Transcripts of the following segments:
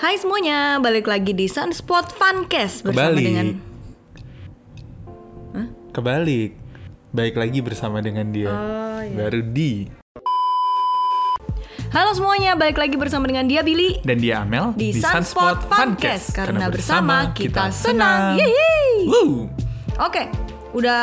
Hai semuanya, balik lagi di Sunspot Funcast bersama Kembali. dengan Kebalik. Baik lagi bersama dengan dia. Oh, iya. Baru di Halo semuanya, balik lagi bersama dengan dia Billy dan dia Amel di, Sunspot Funcast karena bersama kita senang. Yeay. Woo. Oke, udah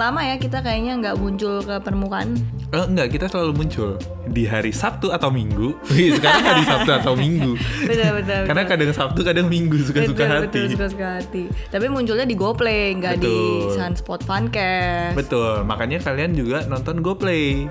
lama ya kita kayaknya nggak muncul ke permukaan. Eh, enggak, kita selalu muncul di hari Sabtu atau Minggu. Wih, sekarang hari Sabtu atau Minggu. Betul betul. Karena betul. kadang Sabtu, kadang Minggu suka-suka hati. Betul, suka-suka hati. Tapi munculnya di GoPlay, nggak di. Sunspot Funcast. Betul, makanya kalian juga nonton GoPlay.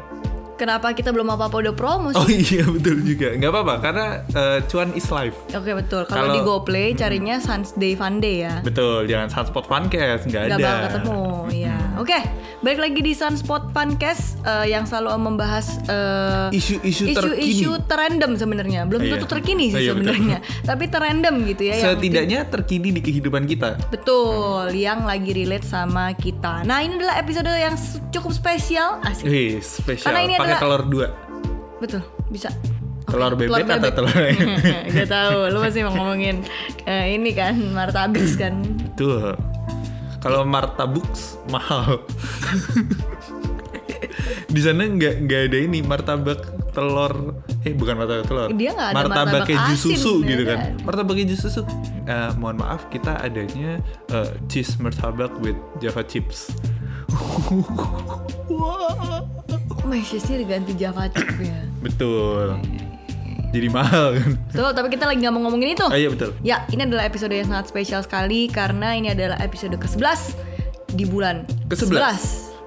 Kenapa kita belum apa-apa udah promo sih? Oh iya betul juga. Nggak apa-apa karena eh, cuan is life. Oke betul. Kalau di GoPlay carinya Suns Day Fun Day ya. Betul, jangan Sunspot Funcast, nggak Gak ada. bakal ketemu, ya. Oke, balik lagi di Sunspot Funcast eh, yang selalu membahas eh, Isu-isu terkini. isu terrandom sebenarnya. Belum Iya. tentu terkini sih Iya, sebenarnya, tapi terrandom gitu ya. yang Setidaknya terkini di kehidupan kita. betul, yang lagi relate sama kita. Nah ini adalah episode yang cukup spesial, asik. Wih, spesial. Karena ini Pakai telur dua. Betul, bisa. Telur Oke, bebek atau telur ayam? Gak tahu, lu masih mau ngomongin eh, ini kan martabak kan. Betul. Kalau martabux mahal. Di sana nggak nggak ada ini martabak telur eh bukan martabak telur Dia nggak ada martabak martabak keju asin, susu ya gitu kan kan? martabak keju susu Eh, mohon maaf kita adanya eh, cheese martabak with java chips. Mesesnya diganti Java chip ya. betul jadi mahal kan Betul, tapi kita lagi nggak mau ngomongin itu. ah, iya betul Ya, ini adalah episode yang sangat spesial sekali karena ini adalah episode ke-11 di bulan Ke-11.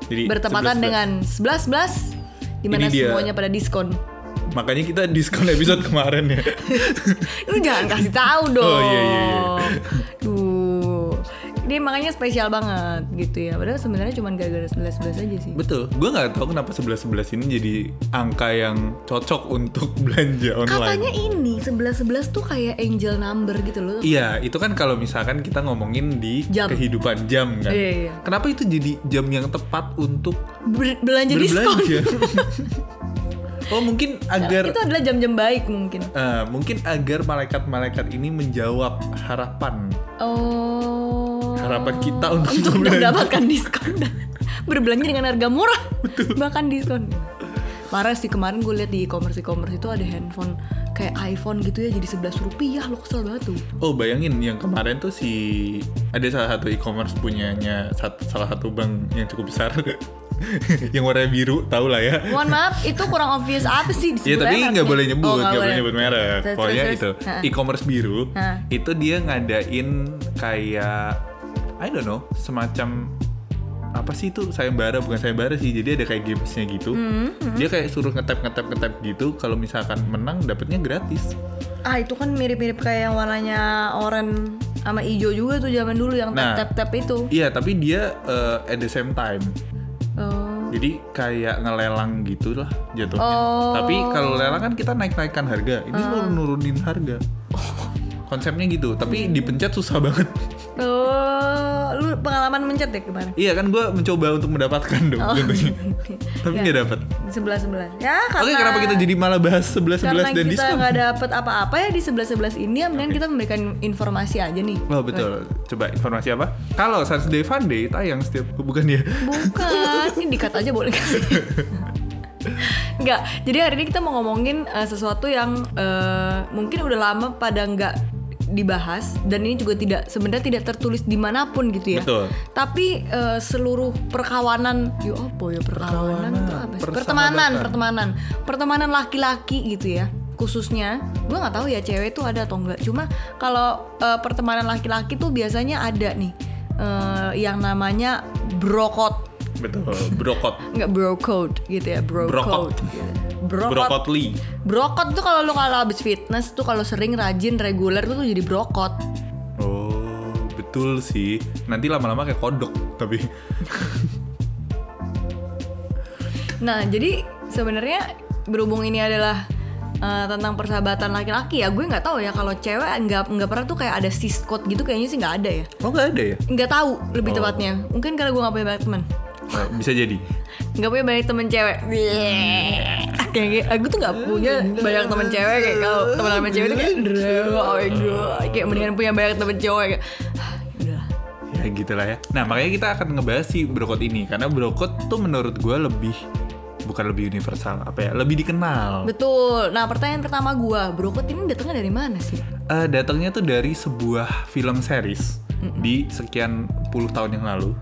11. Jadi, bertepatan 11. dengan 11 11 di mana semuanya pada diskon. makanya kita diskon episode kemarin ya Lu jangan kasih tahu dong. Oh, iya, iya, iya. Dia makanya spesial banget gitu ya. Padahal sebenarnya cuma gara-gara 11 11 aja sih. Betul, gue nggak tahu kenapa 11-11 ini jadi angka yang cocok untuk belanja Katanya online. ini 11 11 tuh kayak angel number gitu loh. Iya, itu kan kalau misalkan kita ngomongin di Jam. kehidupan jam kan. Iya, iya. Kenapa itu jadi jam yang tepat untuk Ber- belanja diskon. oh mungkin agar Itu adalah jam-jam baik mungkin. eh, mungkin agar malaikat-malaikat ini menjawab harapan. Oh. harapan kita untuk, untuk mendapatkan diskon dan berbelanja dengan harga murah. Bahkan diskon. Parah sih kemarin gue lihat di e-commerce e-commerce itu ada handphone kayak iPhone gitu ya jadi 11 rupiah. Lo kesel banget tuh. Oh bayangin yang kemarin tuh si ada salah satu e-commerce punyanya salah satu bank yang cukup besar yang warnanya biru tau lah ya. mohon maaf itu kurang obvious apa sih Iya tapi nggak boleh nyebut, Oh, nggak boleh nyebut merek. Pokoknya itu e-commerce biru itu dia ngadain kayak I don't know semacam apa sih itu? Sayembara bukan sayembara sih. Jadi ada kayak gamesnya gitu. Hmm, dia kayak suruh ngetap ngetap ngetap gitu. Kalau misalkan menang dapetnya gratis. Ah itu kan mirip-mirip kayak yang warnanya oranye sama hijau juga tuh zaman dulu yang Nah. tap tap tap itu. Iya tapi dia uh, at the same time. oh Jadi kayak ngelelang gitu lah jatuhnya. Oh. Tapi kalau lelang kan kita naik-naikkan harga. Ini nurun-nurunin harga. Konsepnya gitu. Tapi dipencet susah banget. oh lu pengalaman mencet ya kemarin iya kan gue mencoba untuk mendapatkan dong Oh. tentunya. Tapi Ya. nggak dapet. sebelas sebelas ya karena Oke kenapa kita jadi malah bahas 11 karena 11 dan kita diskon? nggak dapet apa-apa ya di sebelas sebelas ini ya mending kita memberikan informasi aja nih Oh betul. Coba informasi apa? Kalau Saturday Fun Day tayang setiap bukan ya? bukan ini dikat aja boleh kan Enggak, jadi hari ini kita mau ngomongin eh, sesuatu yang eh, mungkin udah lama pada nggak dibahas dan ini juga tidak sebenarnya tidak tertulis di mana pun gitu ya. Betul. Tapi eh, seluruh perkawanan, yo apa ya perkawanan itu apa sih? Pertemanan, pertemanan, pertemanan laki-laki gitu ya. Khususnya, gue nggak tahu ya cewek itu ada atau enggak. Cuma kalau eh, pertemanan laki-laki tuh biasanya ada nih eh, yang namanya brokot Betul. Brokot. nggak bro code gitu ya bro Brokot. code gitu. brokot Brokotli. brokot tuh kalau lu kalau habis fitness tuh kalau sering rajin reguler tuh, jadi brokot Oh, betul sih. Nanti lama-lama kayak kodok tapi nah jadi sebenarnya berhubung ini adalah eh, tentang persahabatan laki-laki ya gue nggak tahu ya kalau cewek nggak nggak pernah tuh kayak ada sis code gitu kayaknya sih nggak ada ya Oh nggak ada ya? nggak tahu lebih Oh. tepatnya mungkin karena gue nggak punya banyak teman bisa jadi. nggak punya banyak temen cewek. Kayak kayak aku tuh nggak punya banyak teman cewek kayak kalau teman teman cewek tuh kayak oh my god. Kayak mendingan punya banyak teman cowok kayak "Ah, udah. Ya gitulah ya. Nah makanya kita akan ngebahas si brokot ini karena brokot tuh menurut gue lebih bukan lebih universal apa ya lebih dikenal. Betul. Nah pertanyaan pertama gua brokot ini datangnya dari mana sih? Eh, datangnya tuh dari sebuah film series di sekian puluh tahun yang lalu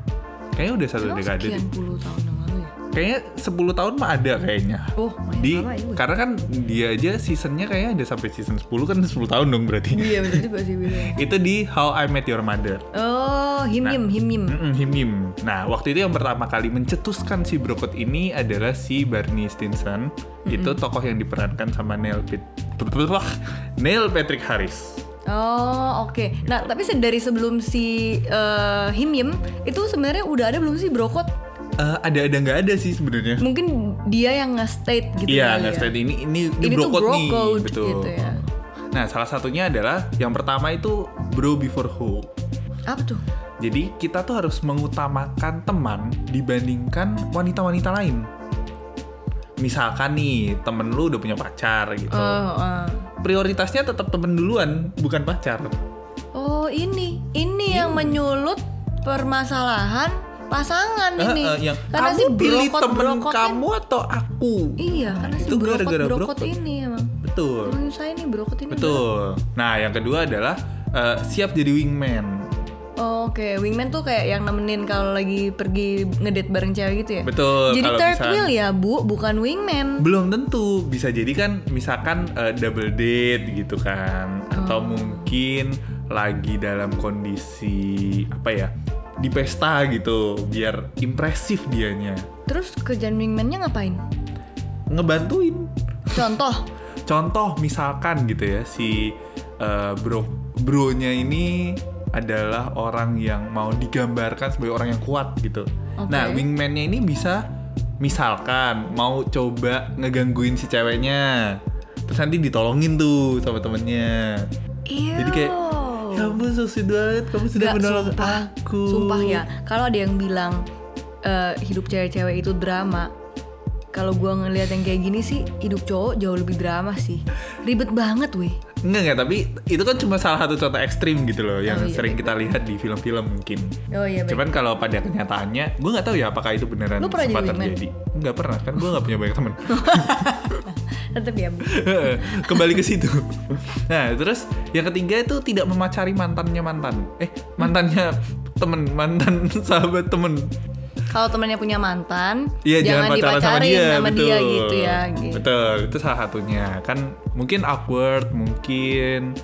kayaknya udah satu dekade deh. tahun yang lalu ya kayaknya 10 tahun mah ada kayaknya oh di lama ya, karena kan dia aja seasonnya kayaknya ada sampai season 10 kan 10 tahun dong berarti iya juga sih itu di How I Met Your Mother oh him him him him Mm-mm, him him. Nah, waktu itu yang pertama kali mencetuskan si Brokot ini adalah si Barney Stinson. Itu tokoh yang diperankan sama Neil Pit Neil Patrick Harris. Oh oke. Nah tapi dari sebelum si eh, Him Yim itu sebenarnya udah ada belum sih Brokot? Eh, ada ada nggak ada sih sebenarnya. Mungkin dia yang nge-state gitu Iya, kali nggak ya. ini ini ini, Ini tuh Brokot nih, Brokot betul. gitu ya. Nah, salah satunya adalah yang pertama itu Bro Before Hoe. Apa tuh? Jadi kita tuh harus mengutamakan teman dibandingkan wanita-wanita lain. Misalkan nih temen lu udah punya pacar gitu. Oh, eh. Prioritasnya tetap temen duluan, bukan pacar. oh ini ini yang menyulut permasalahan pasangan Eh, ini. eh, yang Karena kamu si pilih Brokot- temen Brokot kamu atau aku? Iya, karena si itu brokot gara-gara brokot brokot. ini emang. Betul, saya ini brokot ini. betul. Nah, yang kedua adalah eh, siap jadi wingman. Oh, Oke, wingman tuh kayak yang nemenin kalau lagi pergi ngedate bareng cewek gitu ya. Betul. Jadi third misal- wheel ya, Bu, bukan wingman. Belum tentu bisa jadi kan misalkan eh, double date gitu kan atau Oh. mungkin lagi dalam kondisi apa ya di pesta gitu biar impresif dianya Terus kerjaan wingman-nya ngapain? ngebantuin Contoh. Contoh misalkan gitu ya si eh, bro bronya ini adalah orang yang mau digambarkan sebagai orang yang kuat gitu. Oke. Nah wingman-nya ini bisa misalkan mau coba ngegangguin si ceweknya, terus nanti ditolongin tuh sama temennya. Jadi kayak ya ampun so sweet banget kamu sudah Nggak, menolong sumpah. aku. Sumpah ya, kalau ada yang bilang eh, hidup cewek-cewek itu drama, kalau gua ngelihat yang kayak gini sih, hidup cowok jauh lebih drama sih. Ribet banget weh. Enggak enggak tapi itu kan cuma salah satu contoh ekstrim gitu loh yang Oh, iya, sering iya. kita lihat di film-film mungkin. Oh iya. Cuman kalau pada kenyataannya, gue nggak tahu ya apakah itu beneran Lu pernah sempat terjadi. Nggak pernah kan, gue nggak punya banyak temen. Tetep ya. Kembali ke situ. Nah, terus yang ketiga itu tidak memacari mantannya mantan. Eh, mantannya temen, mantan sahabat temen. Kalau temennya punya mantan, Iya, jangan, jangan, pacaran sama dia, sama betul. dia gitu ya. Gitu. Betul, itu salah satunya. Kan mungkin awkward, mungkin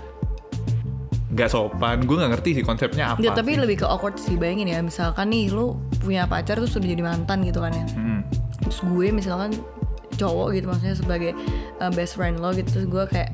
nggak sopan. Gue nggak ngerti sih konsepnya apa. Nggak, tapi sih. lebih ke awkward sih bayangin ya misalkan nih lu punya pacar terus sudah jadi mantan gitu kan ya Hmm. terus gue misalkan cowok gitu maksudnya sebagai uh, best friend lo gitu terus gue kayak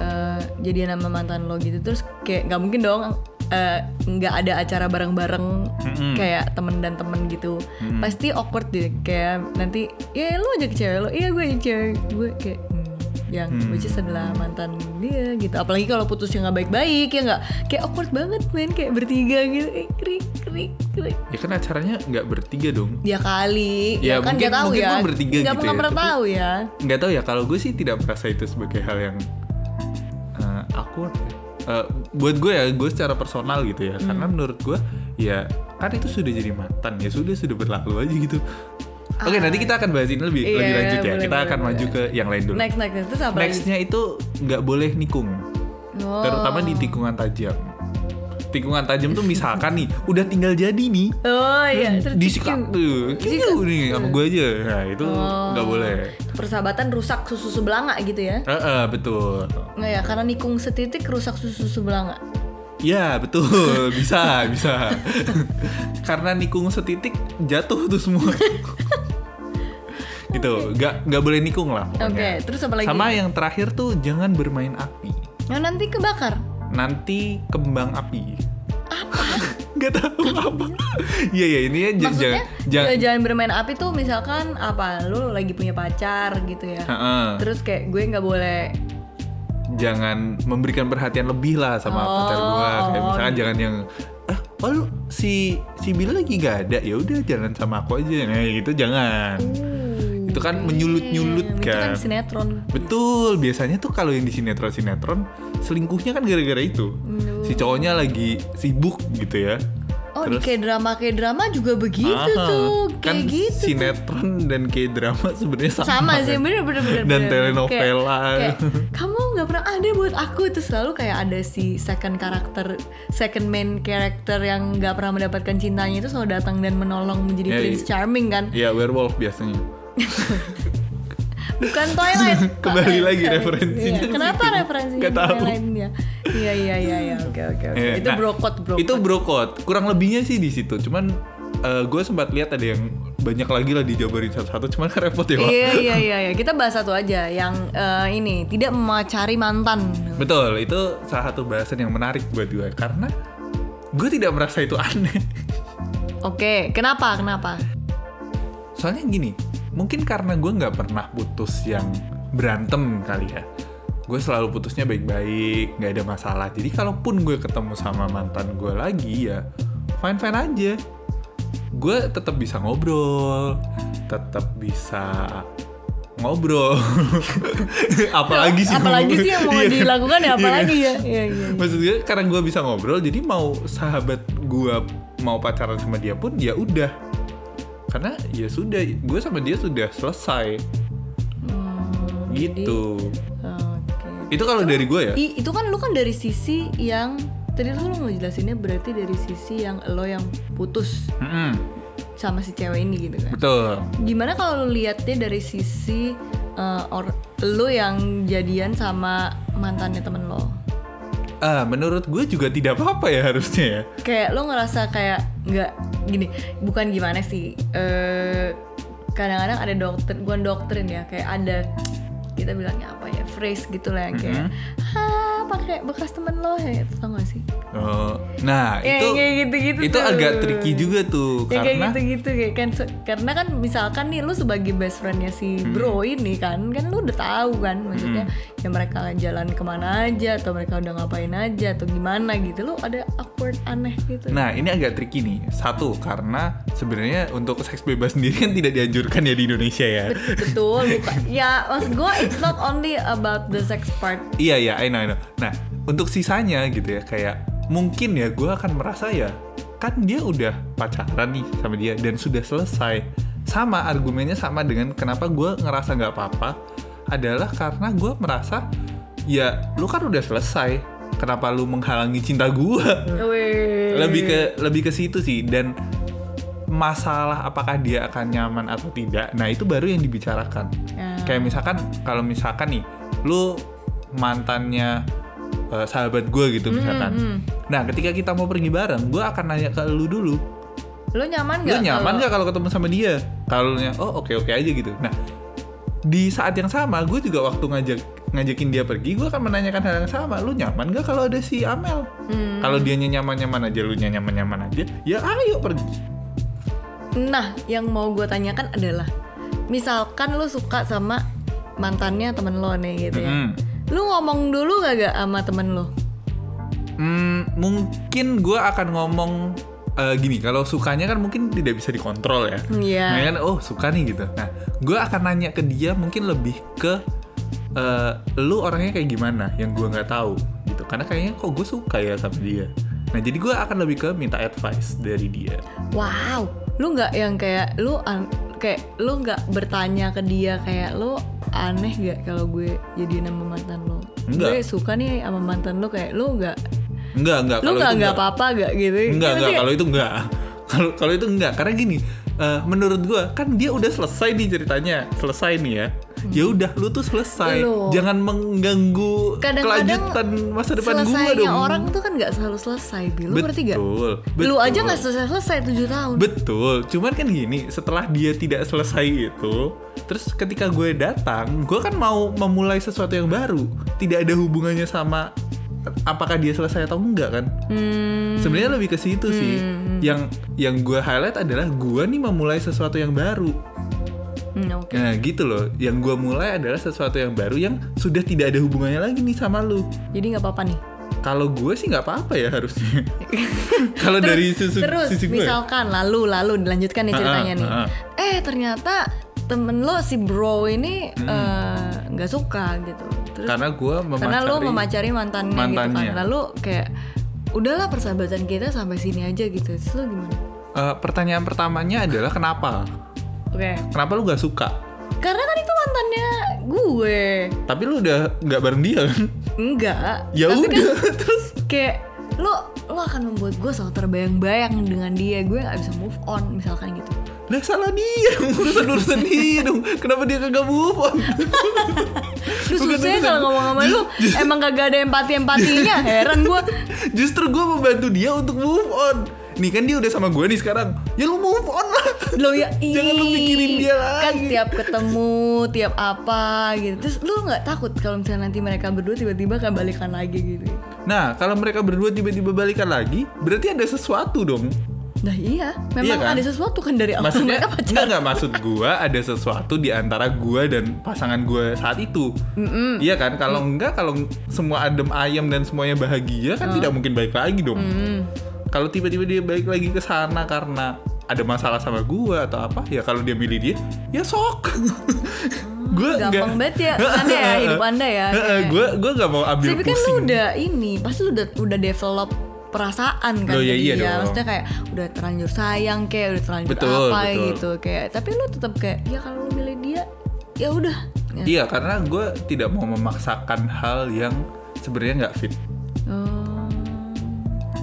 uh, jadian sama mantan lo gitu terus kayak nggak mungkin dong uh, nggak ada acara bareng-bareng Mm-mm. kayak temen dan temen gitu pasti awkward deh kayak nanti ya lu ajak cewek lo iya gue ajak cewek gue kayak hmm, yang which is adalah mantan dia gitu. Apalagi kalau putus yang nggak baik-baik ya nggak kayak awkward banget men kayak bertiga gitu. Eh, krik krik krik. Ya kan acaranya nggak bertiga dong. ya kali. Ya, kan mungkin- nggak tahu mungkin ya. bertiga nggak gitu nggak ya, pernah tapi- tahu ya. nggak tahu ya kalau gue sih tidak merasa itu sebagai hal yang uh, awkward ya. Uh, buat gue ya gue secara personal gitu ya Hmm. karena menurut gue ya kan itu sudah jadi mantan ya sudah sudah berlalu aja gitu oke Ah. nanti kita akan bahas ini lebih Iya, lebih lanjut ya boleh, kita boleh, akan boleh. maju ke yang lain dulu next next terus apa nextnya itu nggak boleh nikung Oh. terutama di tikungan tajam tikungan tajam tuh misalkan nih udah tinggal jadi nih. Oh iya terus disikat. tuh. Kiu nih sama gue aja. Nah itu Oh. nggak boleh. Persahabatan rusak susu sebelanga gitu ya? Eh, eh, betul. Nggak ya karena nikung setitik rusak susu sebelanga. Ya betul. Bisa bisa. Karena nikung setitik jatuh tuh semua. Gitu. Nggak nggak boleh nikung lah oke pokoknya. terus apa lagi? Sama yang terakhir tuh jangan bermain api. Yang nanti kebakar nanti kembang api. Apa? Nggak tahu apa. Iya ya ini ya maksudnya jangan jangan jangan bermain api tuh misalkan apa lu lagi punya pacar gitu ya. Heeh. terus kayak gue nggak boleh jangan memberikan perhatian lebih lah sama Oh, pacar gua. Kayak oh. misalkan jangan yang ah oh lu si si Bill lagi gak ada? Ya udah jalan sama aku aja. Nah gitu jangan. Uh. Itu itu kan menyulut-nyulut Itu kan kan. sinetron. Betul, biasanya tuh kalau yang di sinetron-sinetron selingkuhnya kan gara-gara itu. Si cowoknya lagi sibuk gitu ya. Oh, di kayak drama kayak drama juga begitu Ah, tuh, kayak kan gitu. tuh. sinetron dan kayak drama sebenarnya sama. sama sih bener bener bener Dan bener. telenovela. kayak, kayak, kamu nggak pernah ada buat aku itu selalu kayak ada si second karakter second main character yang nggak pernah mendapatkan cintanya itu selalu datang dan menolong menjadi Ya, prince charming kan Iya, werewolf biasanya. bukan Twilight. Kembali lagi Iya, referensinya. Ke kenapa referensinya ke tahu. Twilight ya iya iya iya iya. Oke oke oke. Iya, itu nah, brokot brokot. Itu brokot. Kurang lebihnya sih di situ. Cuman gue sempat lihat ada yang banyak lagi lah dijabarin satu-satu. Cuman kan repot ya, iya iya iya iya. kita bahas satu aja. Yang eh, ini tidak memacari mantan. Betul, itu salah satu bahasan yang menarik buat gue karena gue tidak merasa itu aneh. oke. Kenapa? Kenapa? Soalnya gini, mungkin karena gue nggak pernah putus yang berantem kali ya. Gue selalu putusnya baik-baik, nggak ada masalah. Jadi kalaupun gue ketemu sama mantan gue lagi ya fine-fine aja. Gue tetap bisa ngobrol, tetap bisa ngobrol. apalagi sih apalagi gue- sih yang mau Iya kan? dilakukan ya Iya apalagi ya iya iya Maksud gue karena gue bisa ngobrol jadi mau sahabat gue mau pacaran sama dia pun ya udah karena ya sudah gue sama dia sudah selesai. Hmm, gitu. Oke. Itu kalau dari gue ya? I- itu kan lu kan dari sisi yang tadi lu lu ngejelasinnya berarti dari sisi yang lo yang putus Mm-mm, sama si cewek ini gitu kan? Betul. Gimana kalau lu lihatnya dari sisi eh, or lu yang jadian sama mantannya temen lo? Ah menurut gue juga tidak apa-apa ya harusnya ya. Kayak lo ngerasa kayak nggak gini bukan gimana sih eh kadang-kadang ada dokter bukan doktrin ya kayak ada kita bilangnya apa ya phrase gitu lah kayak ah pakai bekas temen lo ya tau gak sih Oh, nah Ya, itu kayak gitu-gitu itu tuh. agak tricky juga tuh ya kayak karena gitu-gitu kayak kan karena kan misalkan nih lu sebagai best friendnya si Hmm. bro ini kan kan lu udah tahu kan maksudnya ya mereka jalan ke mana aja atau mereka udah ngapain aja atau gimana gitu lu ada awkward aneh gitu Nah, ini agak tricky nih. Satu, karena sebenarnya untuk seks bebas sendiri kan tidak dianjurkan ya di Indonesia ya. betul bukan ya maksud gue it's not only about the sex part Iya iya, I know, I know. Nah, untuk sisanya gitu ya, kayak mungkin ya gue akan merasa ya, kan dia udah pacaran nih sama dia dan sudah selesai. Sama argumennya sama dengan kenapa gue ngerasa nggak apa-apa adalah karena gue merasa ya lu kan udah selesai. Kenapa lu menghalangi cinta gue? Lebih ke lebih ke situ sih dan masalah apakah dia akan nyaman atau tidak. Nah itu baru yang dibicarakan. Ya. Kayak misalkan kalau misalkan nih, lu mantannya eh, sahabat gue gitu misalkan. hmm. Nah ketika kita mau pergi bareng, gue akan nanya ke lu dulu. lu nyaman Lu gak nyaman kalau- gak kalau ketemu sama dia? Kalau lu oh oke oke aja gitu. Nah di saat yang sama, gue juga waktu ngajak ngajakin dia pergi, gue akan menanyakan hal yang sama. Lu nyaman gak kalau ada si Amel? Hmm. Kalau dia nyaman-nyaman aja, lu nyaman-nyaman aja, ya ayo pergi. Nah, yang mau gue tanyakan adalah, misalkan lu suka sama mantannya temen lo nih gitu ya, Mm. Lu ngomong dulu gak gak sama temen lo? Hmm, mungkin gue akan ngomong eh, gini, kalau sukanya kan mungkin tidak bisa dikontrol ya. Iya. Nah, kan, oh suka nih gitu. Nah, gue akan nanya ke dia mungkin lebih ke eh, lu orangnya kayak gimana yang gue nggak tahu gitu. Karena kayaknya kok gue suka ya sama dia. Nah, jadi gue akan lebih ke minta advice dari dia. Wow, lu nggak yang kayak lu kayak lu nggak bertanya ke dia kayak lu aneh gak kalau gue jadi nama mantan lo? Enggak. Gue suka nih sama mantan lo kayak lu nggak Enggak, enggak. lu nggak nggak apa-apa gak gitu? Enggak, Iya enggak. sih? Kalau itu enggak. Kalau kalau itu enggak. Karena gini, eh, menurut gua kan dia udah selesai nih ceritanya. Selesai nih ya. Ya udah, lu tuh selesai. Loh. Jangan mengganggu Kadang-kadang kelanjutan masa depan gua selesainya dong. orang tuh kan nggak selalu selesai, Bil. Lu ngerti gak? Betul. Lu aja nggak selesai selesai tujuh tahun. Betul, cuman kan gini, setelah dia tidak selesai itu, terus ketika gue datang, gue kan mau memulai sesuatu yang baru, tidak ada hubungannya sama apakah dia selesai atau enggak kan? Hmm, Sebenarnya lebih ke situ sih. Yang yang gue highlight adalah gue nih memulai sesuatu yang baru. Hmm, oke. Nah gitu loh, yang gue mulai adalah sesuatu yang baru yang sudah tidak ada hubungannya lagi nih sama lu. Jadi nggak apa-apa nih. Kalau gue sih nggak apa-apa ya harusnya. Kalau dari sisi, Terus sisi gue. ya. misalkan lalu lalu dilanjutkan nih Ah, ceritanya ah, nih. ah, Eh ternyata temen lo si bro ini eh, nggak suka gitu terus Karena gue memacari karena lo memacari mantannya, mantannya. gitu kan lalu kayak udahlah persahabatan kita sampai sini aja gitu terus lo gimana Eh, pertanyaan pertamanya adalah kenapa? Oke Kenapa lu gak suka? karena kan itu mantannya gue Tapi lu udah nggak bareng dia kan? enggak ya Tapi kan udah, terus kayak lo lo akan membuat gue selalu terbayang-bayang dengan dia gue nggak bisa move on misalkan gitu lah salah dia urusan urusan dia dong. Kenapa dia kagak move on? Lu susah kalau ngomong sama lu Emang gak ada empati-empatinya Heran gue Justru gue membantu dia untuk move on. Nih kan dia udah sama gue nih sekarang. Ya lu move on lah. Lo ya Jangan lu mikirin dia Kan lagi. tiap ketemu Tiap apa gitu Terus lu gak takut kalau misalnya nanti mereka berdua Tiba-tiba kan balikan lagi gitu Nah, kalau mereka berdua tiba-tiba balikan lagi, berarti ada sesuatu dong. Nah iya Memang Iya kan? ada sesuatu kan dari awal Maksudnya mereka pacaran enggak maksud gua ada sesuatu di antara gua dan pasangan gua saat itu. Iya kan? Kalau enggak kalau semua adem ayam dan semuanya bahagia kan tidak mungkin baik lagi dong. Mm. Kalau tiba-tiba dia balik lagi ke sana karena ada masalah sama gua atau apa, ya kalau dia milih dia, ya sok. gua Gampang banget ya Anda ya hidup anda ya gue gue nggak mau ambil Tapi kan lu udah ini Pasti lu udah, udah develop perasaan kan Loh, ya iya dong. Maksudnya kayak udah terlanjur sayang kayak udah terlanjur Betul, apa betul. gitu kayak tapi lu tetap kayak ya kalau lu milih dia ya udah. Ya. Iya, karena gue tidak mau memaksakan hal yang sebenarnya nggak fit.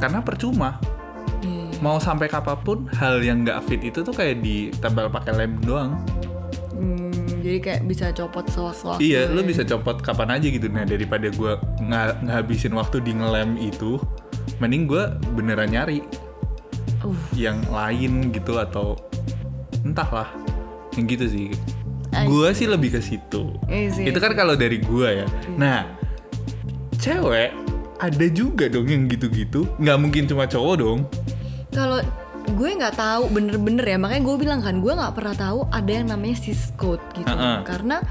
Karena percuma. iya, iya. Mau sampai kapan pun hal yang nggak fit itu tuh kayak ditempel pakai lem doang. Hmm, jadi kayak bisa copot sewaktu-waktu. Iya, ya. lu bisa copot kapan aja gitu. Nah, daripada gue nga- ngabisin waktu di ngelem itu, mending gue beneran nyari Uh, yang lain gitu atau entahlah yang gitu sih. Gue sih lebih ke situ. iya. Itu kan kalau dari gue ya. Nah, cewek ada juga dong yang gitu-gitu. Nggak mungkin cuma cowok dong. Kalau gue nggak tahu bener-bener ya makanya gue bilang kan gue nggak pernah tahu ada yang namanya sis code gitu Uh-uh. karena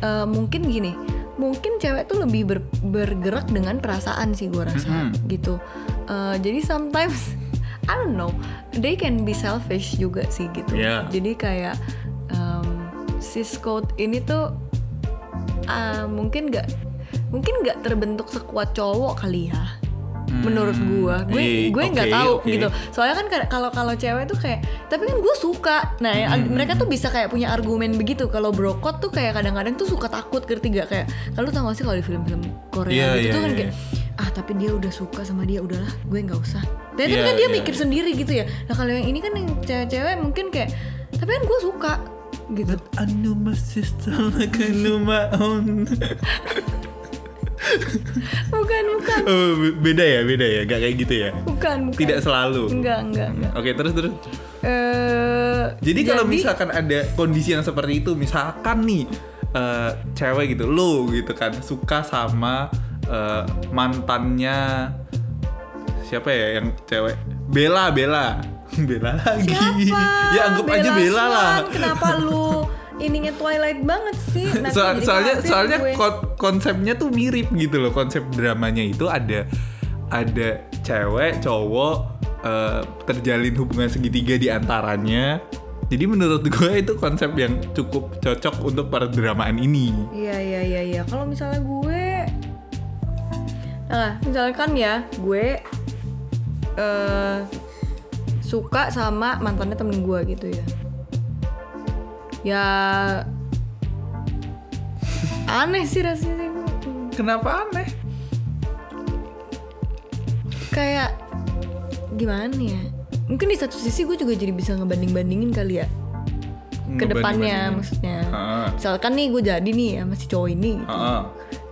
eh, mungkin gini mungkin cewek tuh lebih ber- bergerak dengan perasaan sih gue rasa Mm-mm. gitu Eh, jadi sometimes I don't know they can be selfish juga sih gitu Yeah. jadi kayak em, sis code ini tuh ah, mungkin nggak mungkin nggak terbentuk sekuat cowok kali ya menurut gua gue Eh, gue nggak oke, tahu oke. gitu soalnya kan kalau kalau cewek tuh kayak tapi kan gue suka nah ya, Hmm. mereka tuh bisa kayak punya argumen begitu kalau brokot tuh kayak kadang-kadang tuh suka takut ngerti gak kayak kalau tau gak sih kalau di film-film Korea Iya, gitu iya, tuh kan iya. kayak ah tapi dia udah suka sama dia udahlah gue nggak usah dan Iya, kan dia iya. mikir sendiri gitu ya nah kalau yang ini kan yang cewek-cewek mungkin kayak tapi kan gue suka gitu I knew my sister like I knew my own. bukan bukan Oh, be- beda ya, beda ya, gak kayak gitu ya. bukan bukan Tidak selalu. enggak enggak enggak Oke, terus terus. eh Jadi kalau misalkan ada kondisi yang seperti itu, misalkan nih eh, cewek gitu, lo gitu kan suka sama eh, mantannya siapa ya yang cewek? Bella, Bella. Bella lagi. siapa ya anggap aja Bella lah. Kenapa lu ininya Twilight banget sih Nanti So- soalnya soalnya gue. kon- konsepnya tuh mirip gitu loh konsep dramanya itu ada ada cewek cowok eh, terjalin hubungan segitiga di antaranya jadi menurut gue itu konsep yang cukup cocok untuk perdramaan ini Iya iya iya iya. Kalau misalnya gue, nah misalkan ya gue eh suka sama mantannya temen gue gitu ya. Ya aneh sih rasanya kenapa aneh Kayak gimana ya? Mungkin di satu sisi gue juga jadi bisa ngebanding-bandingin kali ya. ke depannya maksudnya. Heeh. Misalkan nih gue jadi nih ya masih cowok ini gitu. Heeh.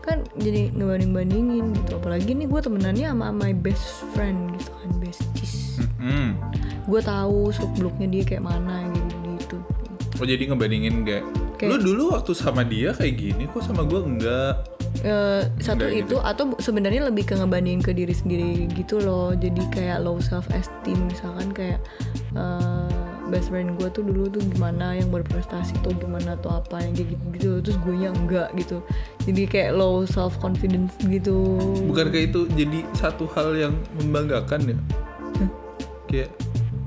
kan jadi ngebanding-bandingin gitu apalagi nih gue temenannya sama my best friend gitu kan besties Mm-mm. gue tahu seluk beluknya dia kayak mana oh jadi ngebandingin gak Kayak- lu dulu waktu sama dia kayak gini kok sama gue enggak? Eh, satu Enggak itu atau bu- sebenarnya lebih ke ngebandingin ke diri sendiri gitu loh. Jadi kayak low self esteem misalkan kayak eh, best friend gue tuh dulu tuh gimana yang berprestasi tuh gimana tuh apa yang kayak gitu gitu terus gue nya enggak gitu. Jadi kayak low self confidence gitu. Bukankah itu jadi satu hal yang membanggakan ya? Kayak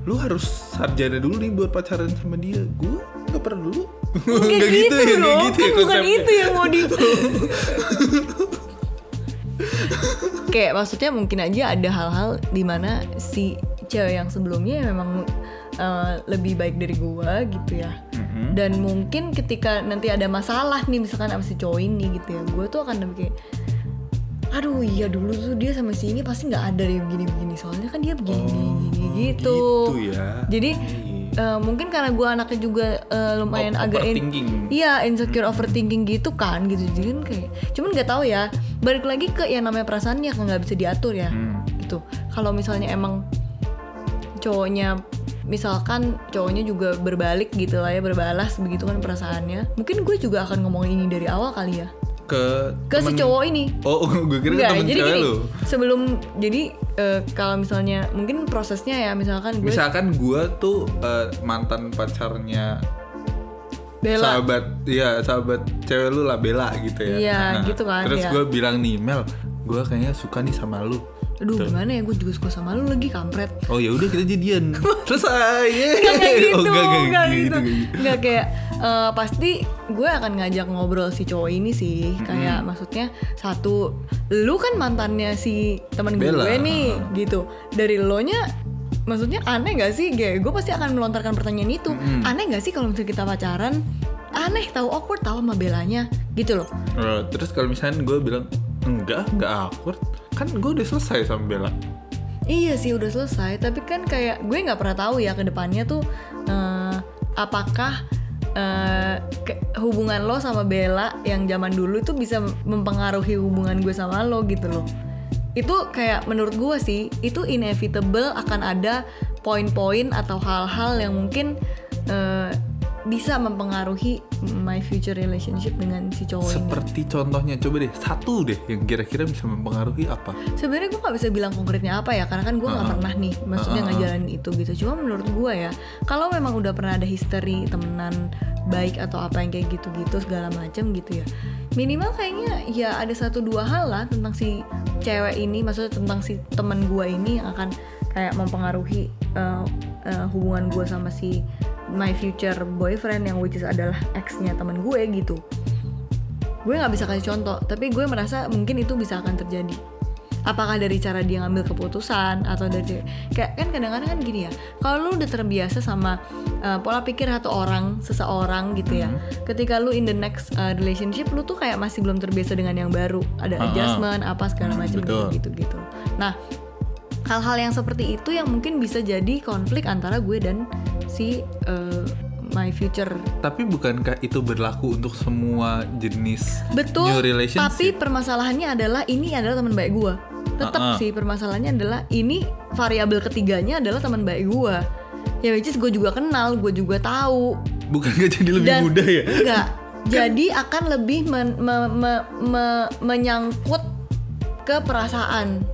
lu harus sarjana dulu nih buat pacaran sama dia. Gue perlu. Nggak Nggak gitu, gitu ya, dong, gitu ya kan bukan konsepnya. itu yang mau di Kayak maksudnya mungkin aja ada hal-hal di mana si cewek yang sebelumnya memang eh, lebih baik dari gua gitu ya Mhm. dan mungkin ketika nanti ada masalah nih misalkan sama si cowok ini gitu ya gue tuh akan lebih kayak aduh iya dulu tuh dia sama si ini pasti nggak ada deh begini-begini soalnya kan dia begini gini, gini, gitu. gitu ya. jadi Iya. Eh, mungkin karena gue anaknya juga eh, lumayan agak in- overthinking. iya insecure overthinking gitu kan gitu. Jadi kan kayak cuman nggak tahu ya. Balik lagi ke yang namanya perasaan yang nggak bisa diatur ya Hmm. gitu. Kalau misalnya emang cowoknya misalkan cowoknya juga berbalik gitu lah ya berbalas begitu kan perasaannya. Mungkin gue juga akan ngomong ini dari awal kali ya ke ke si temen- cowok ini Oh, gue kira Enggak, temen jadi cewek gini lu. sebelum jadi eh, kalau misalnya mungkin prosesnya ya misalkan gue Misalkan gue tuh eh, mantan pacarnya bela sahabat, iya sahabat cewek lu lah Bella gitu ya. Iya, gitu kan, Terus iya. gue bilang nih Mel, gue kayaknya suka nih sama lu. Aduh gimana ya gue juga suka sama lu lagi kampret Oh ya udah kita jadian. Selesai. Nggak kayak gitu, oh, enggak, enggak, nggak gitu, gitu. gitu. Nggak kayak eh, pasti gue akan ngajak ngobrol si cowok ini sih. Kayak maksudnya satu, lu kan mantannya si teman gue nih, gitu. Dari lo nya maksudnya aneh gak sih? Kayak gue pasti akan melontarkan pertanyaan itu. Aneh gak sih kalau misalnya kita pacaran? Aneh, tahu awkward tahu sama belanya, gitu loh. Oh, terus kalau misalnya gue bilang enggak, enggak awkward. Kan gue udah selesai sama Bella. Iya sih udah selesai, tapi kan kayak gue nggak pernah tahu ya ke depannya tuh eh, apakah ke- hubungan lo sama Bella yang zaman dulu itu bisa mempengaruhi hubungan gue sama lo gitu loh. Itu kayak menurut gue sih itu inevitable akan ada poin-poin atau hal-hal yang mungkin eh, bisa mempengaruhi my future relationship dengan si cowok ini. Seperti contohnya, coba deh satu deh yang kira-kira bisa mempengaruhi apa? Sebenarnya gue nggak bisa bilang konkretnya apa ya, karena kan gue nggak pernah nih, maksudnya ngejalanin itu gitu. Cuma menurut gue ya, kalau memang udah pernah ada history temenan baik atau apa yang kayak gitu-gitu segala macam gitu ya, minimal kayaknya ya ada satu dua hal lah tentang si cewek ini, maksudnya tentang si teman gue ini yang akan kayak mempengaruhi uh, uh, hubungan gue sama si my future boyfriend yang which is adalah ex-nya teman gue gitu gue nggak bisa kasih contoh tapi gue merasa mungkin itu bisa akan terjadi apakah dari cara dia ngambil keputusan atau dari kayak kan kadang-kadang kan gini ya kalau lu udah terbiasa sama uh, pola pikir satu orang seseorang gitu ya ketika lu in the next uh, relationship lu tuh kayak masih belum terbiasa dengan yang baru ada ah. adjustment apa segala macam betul. gitu gitu nah hal-hal yang seperti itu yang mungkin bisa jadi konflik antara gue dan si uh, my future Tapi bukankah itu berlaku untuk semua jenis Betul. new relationship? Tapi permasalahannya adalah ini adalah teman baik gua. Tetap Ah, ah. sih permasalahannya adalah ini variabel ketiganya adalah teman baik gua. Ya which is gue juga kenal, gue juga tahu. bukankah jadi lebih Dan mudah ya? enggak. Jadi akan lebih men- me- me- me- menyangkut ke perasaan.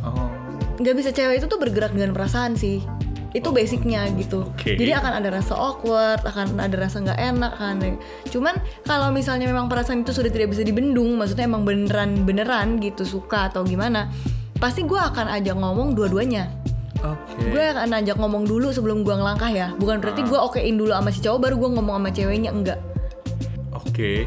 Oh. Nggak bisa cewek itu tuh bergerak dengan perasaan sih. Itu basicnya gitu. Oke. Jadi akan ada rasa awkward, akan ada rasa nggak enak kan. Cuman kalau misalnya memang perasaan itu sudah tidak bisa dibendung, maksudnya emang beneran beneran gitu suka atau gimana, pasti gue akan ajak ngomong dua-duanya. Oke. Gue akan ajak ngomong dulu sebelum gue ngelangkah ya. Bukan berarti gue okein dulu sama si cowok baru gue ngomong sama ceweknya enggak. Oke.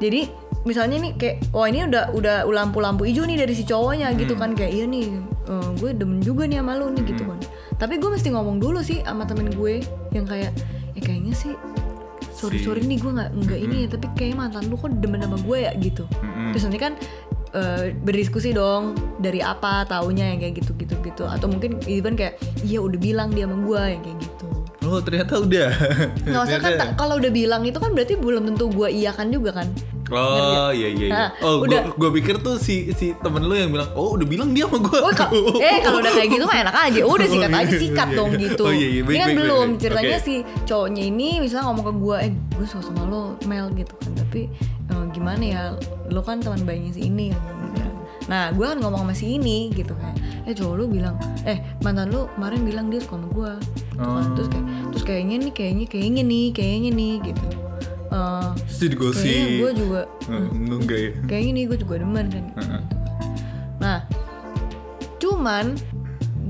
Jadi misalnya nih kayak wah ini udah udah lampu-lampu hijau nih dari si cowoknya gitu Hmm. kan kayak iya nih eh, gue demen juga nih sama lu nih gitu kan. Tapi gue mesti ngomong dulu sih sama temen gue yang kayak ya kayaknya sih sorry sorry nih gue nggak nggak ini ya tapi kayak mantan lu kok demen sama gue ya gitu. Terus nanti kan eh, berdiskusi dong dari apa taunya yang kayak gitu gitu gitu atau mungkin even kayak iya udah bilang dia sama gue yang kayak gitu. Oh ternyata udah. Nggak usah kan kalau udah bilang itu kan berarti belum tentu gue iya kan juga kan. Oh iya iya. iya. Nah, oh udah. gue pikir tuh si si temen lu yang bilang, oh udah bilang dia sama gue. Oh, ka- eh kalau udah kayak gitu mah enak aja. Udah sikat Oh, iya, aja sikat iya, dong iya. gitu. Oh, iya, iya. Baik, Ini kan baik, belum baik, ceritanya Oke. si cowoknya ini misalnya ngomong ke gue, eh gue suka sama lo Mel gitu kan. Tapi eh, gimana ya, lo kan teman baiknya si ini gitu. Nah gue kan ngomong sama si ini gitu kan. Eh cowok lu bilang, eh mantan lu kemarin bilang dia suka sama gue. Gitu kan. Oh. Terus kayak, terus kayaknya nih, kayaknya, kayaknya nih, kayaknya nih gitu. Eh, Terus jadi gosip. kayaknya gue juga enggak ya. kayaknya nih gue juga demen kan gitu. Heeh. nah cuman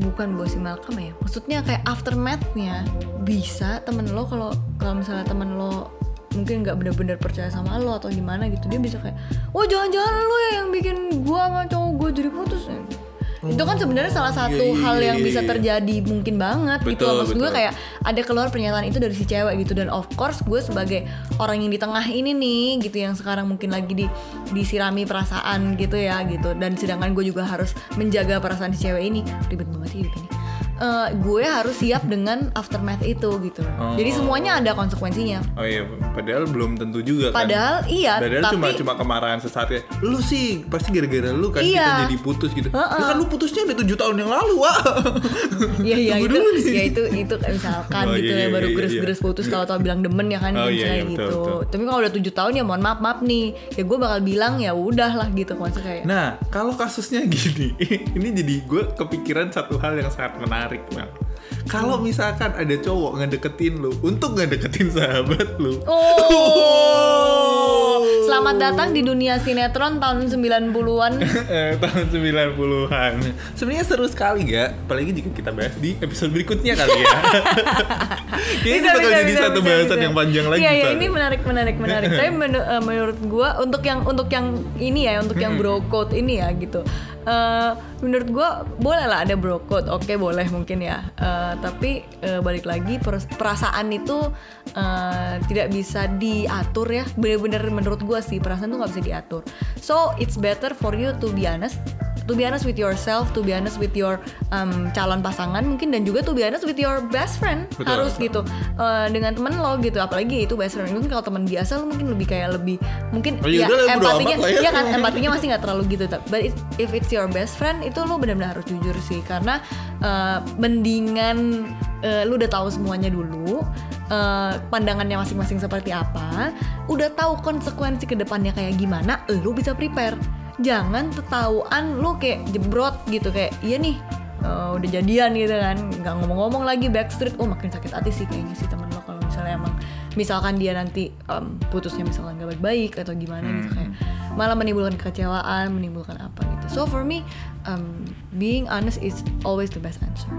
bukan gosip Malcolm ya maksudnya kayak aftermathnya bisa temen lo kalau kalau misalnya temen lo mungkin nggak bener-bener percaya sama lo atau gimana gitu. Dia bisa kayak wah jangan-jangan lo ya yang bikin gue sama cowok gue jadi putus. Itu kan sebenarnya salah iya, satu iya, hal yang iya, bisa iya. terjadi mungkin banget gitu Betul, loh maksud gue kayak ada keluar pernyataan itu dari si cewek gitu. Dan of course gue sebagai orang yang di tengah ini nih gitu yang sekarang mungkin lagi di disirami perasaan gitu ya gitu. Dan sedangkan gue juga harus menjaga perasaan si cewek ini. Ribet banget sih hidup ini Eh, gue harus siap dengan aftermath itu gitu Oh. jadi semuanya ada konsekuensinya Oh iya, padahal belum tentu juga kan. Padahal iya, Padahal tapi cuma cuma kemarahan sesaat ya. Lu sih pasti gara-gara lu kan Iya. kita jadi putus gitu. Heeh. Ya kan lu putusnya udah tujuh tahun yang lalu, Wak. Iya iya itu nih. ya itu itu kayak misalkan Oh, gitu iya, ya iya, baru iya, geres-geres putus kalau tau bilang demen ya kan Oh, iya, iya, betul, gitu. betul. Tapi kalau udah tujuh tahun ya mohon maaf maaf nih. Ya gue bakal bilang ya udah lah gitu maksudnya kayak. Nah, kalau kasusnya gini, ini jadi gue kepikiran satu hal yang sangat menarik, Bang. Kalau misalkan ada cowok ngedeketin lu untuk ngedeketin sahabat lu. Oh. Selamat datang di dunia sinetron tahun 90-an. Eh, tahun 90-an. Sebenarnya seru sekali ya, apalagi jika kita bahas di episode berikutnya kali ya. Kayaknya ini Bisa, bakal bisa, jadi bisa, satu bisa, bahasan bisa. yang panjang lagi. Iya, Pak. ini menarik, menarik, menarik. Tapi menu- eh, menurut gua untuk yang untuk yang ini ya, untuk yang bro code ini ya gitu. Eh, menurut gua boleh lah ada bro code. Oke, boleh mungkin ya. Eh, tapi eh, balik lagi perasaan itu eh, tidak bisa diatur ya. Bener-bener menurut gua sih perasaan tuh nggak bisa diatur. So, it's better for you to be honest to be honest with yourself, to be honest with your um, calon pasangan mungkin dan juga to be honest with your best friend. Betul, harus gitu. Eh, dengan temen lo gitu apalagi itu best friend. Mungkin kalau teman biasa lo mungkin lebih kayak lebih mungkin Oh, ya ya empatinya ya. ya kan empatinya masih nggak terlalu gitu. Tapi but it- if it's your best friend itu lo benar-benar harus jujur sih. Karena eh, mendingan eh, lo udah tahu semuanya dulu eh, pandangannya masing-masing seperti apa udah tahu konsekuensi ke depannya kayak gimana lo bisa prepare. Jangan ketahuan lu kayak jebrot gitu kayak iya nih eh, udah jadian gitu kan. Nggak ngomong-ngomong lagi backstreet. Oh makin sakit hati sih kayaknya sih temen lo kalau misalnya emang misalkan dia nanti em, putusnya misalkan gak baik-baik atau gimana gitu kayak malah menimbulkan kekecewaan menimbulkan apa gitu. So for me um, being honest is always the best answer